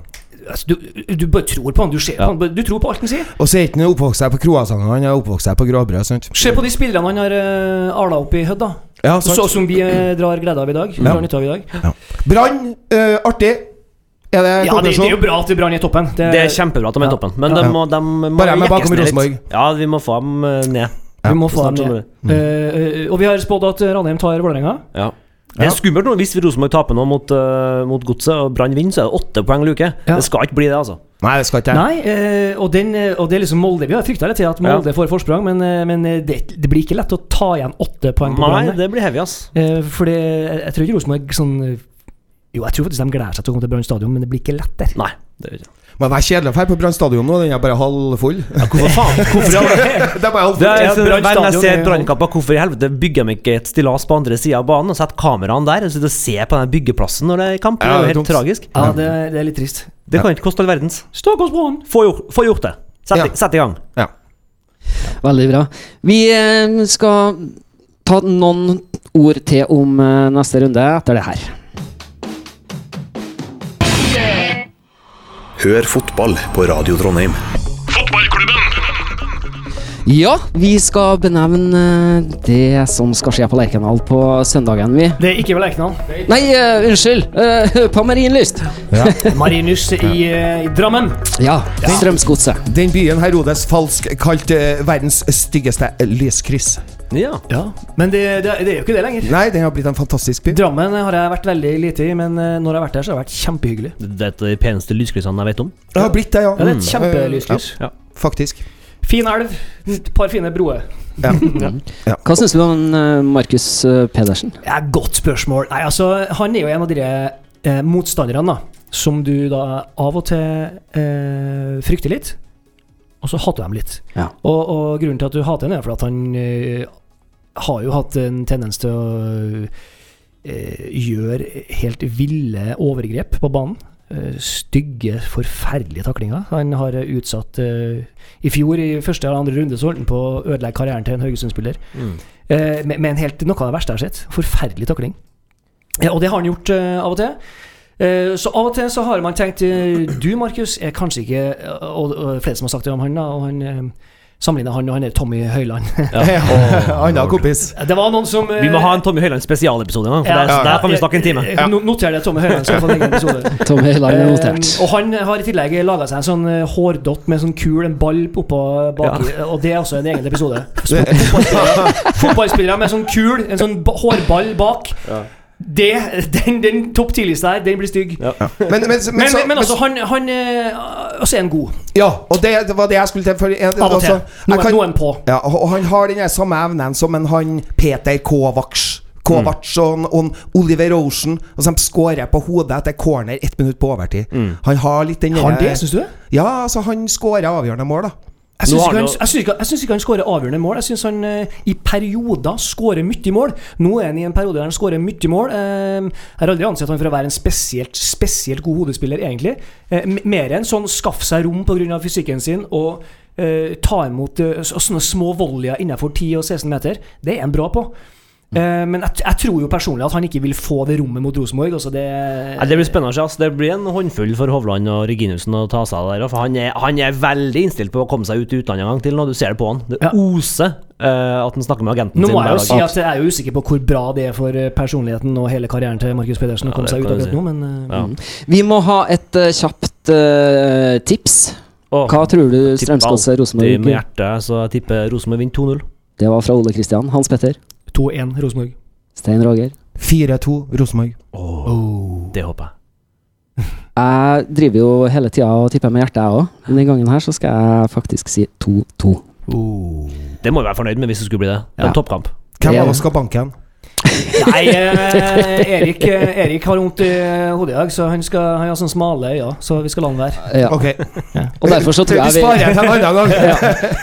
altså, du, du bare tror på han. Du ser på han. Du tror på alt han sier. Og så er ikke han oppvokst her på croissant, han er oppvokst her på gråbrød. Sant? Se på de spillerne han har uh, ala opp i Hødd, da. Ja, sant. Så, som vi uh, drar glede av i dag. Ja. Brann, uh, artig. Er det Ja, det, det er jo bra at Brann er i toppen. Det, Det er kjempebra at de er i toppen, men Ja. de må, de må Bare med bakom. Rosenborg. Ja, vi må få dem eh, ned. vi må få dem ned. Mm. Uh, og vi har spådd at Ranheim tar Vålerenga. Ja. Det er skummelt nå hvis Rosenborg taper nå mot, uh, mot Godset og Brann vinner, så er det åtte poeng luke. Ja. Det skal ikke bli det, altså. Nei, det skal ikke. Nei, uh, og, den, og det er liksom Molde. Vi har frykta litt til at Molde får forsprang, men, men det, det blir ikke lett å ta igjen åtte poeng på Nei, det blir heavy, ass. Uh, for det, jeg, tror ikke Rosenborg sånn Jo, jeg tror faktisk de gleder seg til å komme til Brann stadion, men det blir ikke lett der. Nei. Det er ikke. Men det er kjedelig å dra på Brann stadion nå, den er bare halvfull. Ja, hvorfor faen? Hvorfor, det er bare halvfull. Ja, hver jeg ser brannkamper, hvorfor i helvete bygger de ikke et stillas på andre sida av banen og setter kameraene der? Og sitter og ser på den byggeplassen når det er kamp? Det Ja, er jo det er helt dumt. tragisk. Ja, det, det er litt trist. Det kan ikke koste all verdens. Stakkars Brann! Få få gjort det. Sett, Ja. sett i gang. Ja. Veldig bra. Vi eh, skal ta noen ord til om eh, neste runde etter det her. Hør fotball på Radio Trondheim. Fotballklubben! Ja, vi skal benevne det som skal skje på Lerkendal på søndagen, vi. Det er ikke ved Lerkendal. Nei, uh, unnskyld. Uh, på Marienlyst. Marienlyst i, uh, i Drammen. Ja, Strømsgodset. Den byen Herodes falsk kalt eh, verdens styggeste lyskryss. Ja. Ja, Men det, det, det er jo ikke det lenger. Nei, den har blitt en fantastisk by. Drammen har jeg vært veldig lite i, men eh, når jeg har vært der, så har det vært kjempehyggelig. Det er et av de peneste lyskryssene jeg vet om. Det har blitt det, ja. Ja, det er et Mm. kjempelyskryss. Ja, faktisk. Fin elv, et par fine broer. Ja. Hva syns du om eh, Markus eh, Pedersen? Ja, godt spørsmål. Nei, altså, han er jo en av de eh, motstanderne da, som du da av og til eh, frykter litt, og så hater du dem litt. Ja. Og, og grunnen til at du hater ham, er fordi at han eh, har jo hatt en tendens til å eh, gjøre helt ville overgrep på banen. Eh, stygge, forferdelige taklinger. Han har utsatt eh, I fjor, i første eller andre runde, så holdt han på å ødelegge karrieren til en Haugesund-spiller. Eh, med, en helt, noe av det verste jeg har sett. Forferdelig takling. Og det har han gjort av og til. Så av og til så har man tenkt Du, Markus, er kanskje ikke Og, og flere som har sagt det om han, da. Og han eh, sammenligner han og han er Tommy Høiland. Anna kompis. det var noen som eh, Vi må ha en Tommy Høiland spesialepisode, da, for ja, der, der kan vi snakke en time. Ja. no- Noter det, Tommy Høiland skal få en egen episode. Tommy Høiland er Eh, notert. og han har i tillegg laga seg en sånn eh, hårdott med sånn kul, en ball oppå baki, og det er også en egen episode. Fotballspillere, fotballspillere med sånn kul, en sånn hårball bak. Det, den den topp 10-lista her, den blir stygg. Men, men, men, Men, så- men, altså, han, han eh, også er en god. Ja, og det, det var det jeg skulle til. For en, Av og altså, til. Noen, jeg på. Ja, og han har den samme evnen som en han Peter Kovacs. Kovacs og, og Oliver Ocean. Og som skårer på hodet etter corner ett minutt på overtid. Han har litt den Har han det, syns du? Ja, altså han skårer avgjørende mål, da. Jeg syns ikke, han- ikke, ikke skårer avgjørende mål. Jeg syns han eh, i perioder skårer mye mål. Nå er han i en periode der han skårer mye mål. Eh, jeg har aldri ansett han for å være en spesielt, spesielt god hodespiller, egentlig. Eh, mer enn sånn skaffe seg rom pga. fysikken sin og eh, ta imot eh, sånne små volleyer innenfor 10 og 16 meter. Det er han bra på. Eh, men jeg, jeg tror jo personlig at han ikke vil få det rommet mot Rosenborg. Altså det, ja, det blir spennende. Altså. Det blir en håndfull for Hovland og Reginussen å ta seg av der. For han er, han er veldig innstilt på å komme seg ut i utlandet en gang til, Nå, du ser det på han. Det Ja. oser uh, at han snakker med agenten Nå sin. må jeg jo si at jeg er jo usikker på hvor bra det er for eh, personligheten og hele karrieren til Markus Pedersen å komme ja, seg ut akkurat si. nå, men uh, Ja. Vi må ha et kjapt tips. Oh, Hva tror du Strømsgodset Rosenborg med hjertet, så jeg tipper Rosenborg vinner 2-0. Det var fra Ole Kristian. Hans Petter. 2-1 Rosenborg. Stein Roger. 4-2 Rosenborg. Det håper jeg. Jeg driver jo hele tida og tipper med hjertet, jeg òg. Men den gangen her så skal jeg faktisk si 2-2. Det må du være fornøyd med hvis det skulle bli det. Er Ja. en toppkamp. Hvem av oss skal banke igjen? Nei, eh, Erik, eh, Erik har vondt i hodet i dag, så han, skal, han har sånn smale øyne, så vi skal la han være. Ja. Ok. Og derfor så tror jeg vi ja.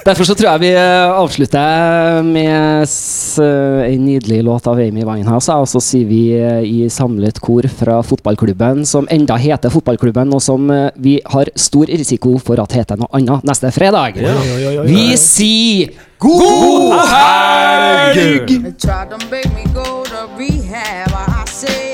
Derfor så tror jeg vi eh, avslutter med eh, en nydelig låt av Amy Winehouse. Og så sier vi eh, i samlet kor fra fotballklubben, som enda heter fotballklubben, og som eh, vi har stor risiko for at heter noe annet neste fredag. Vi sier god helg! go to rehab. I say.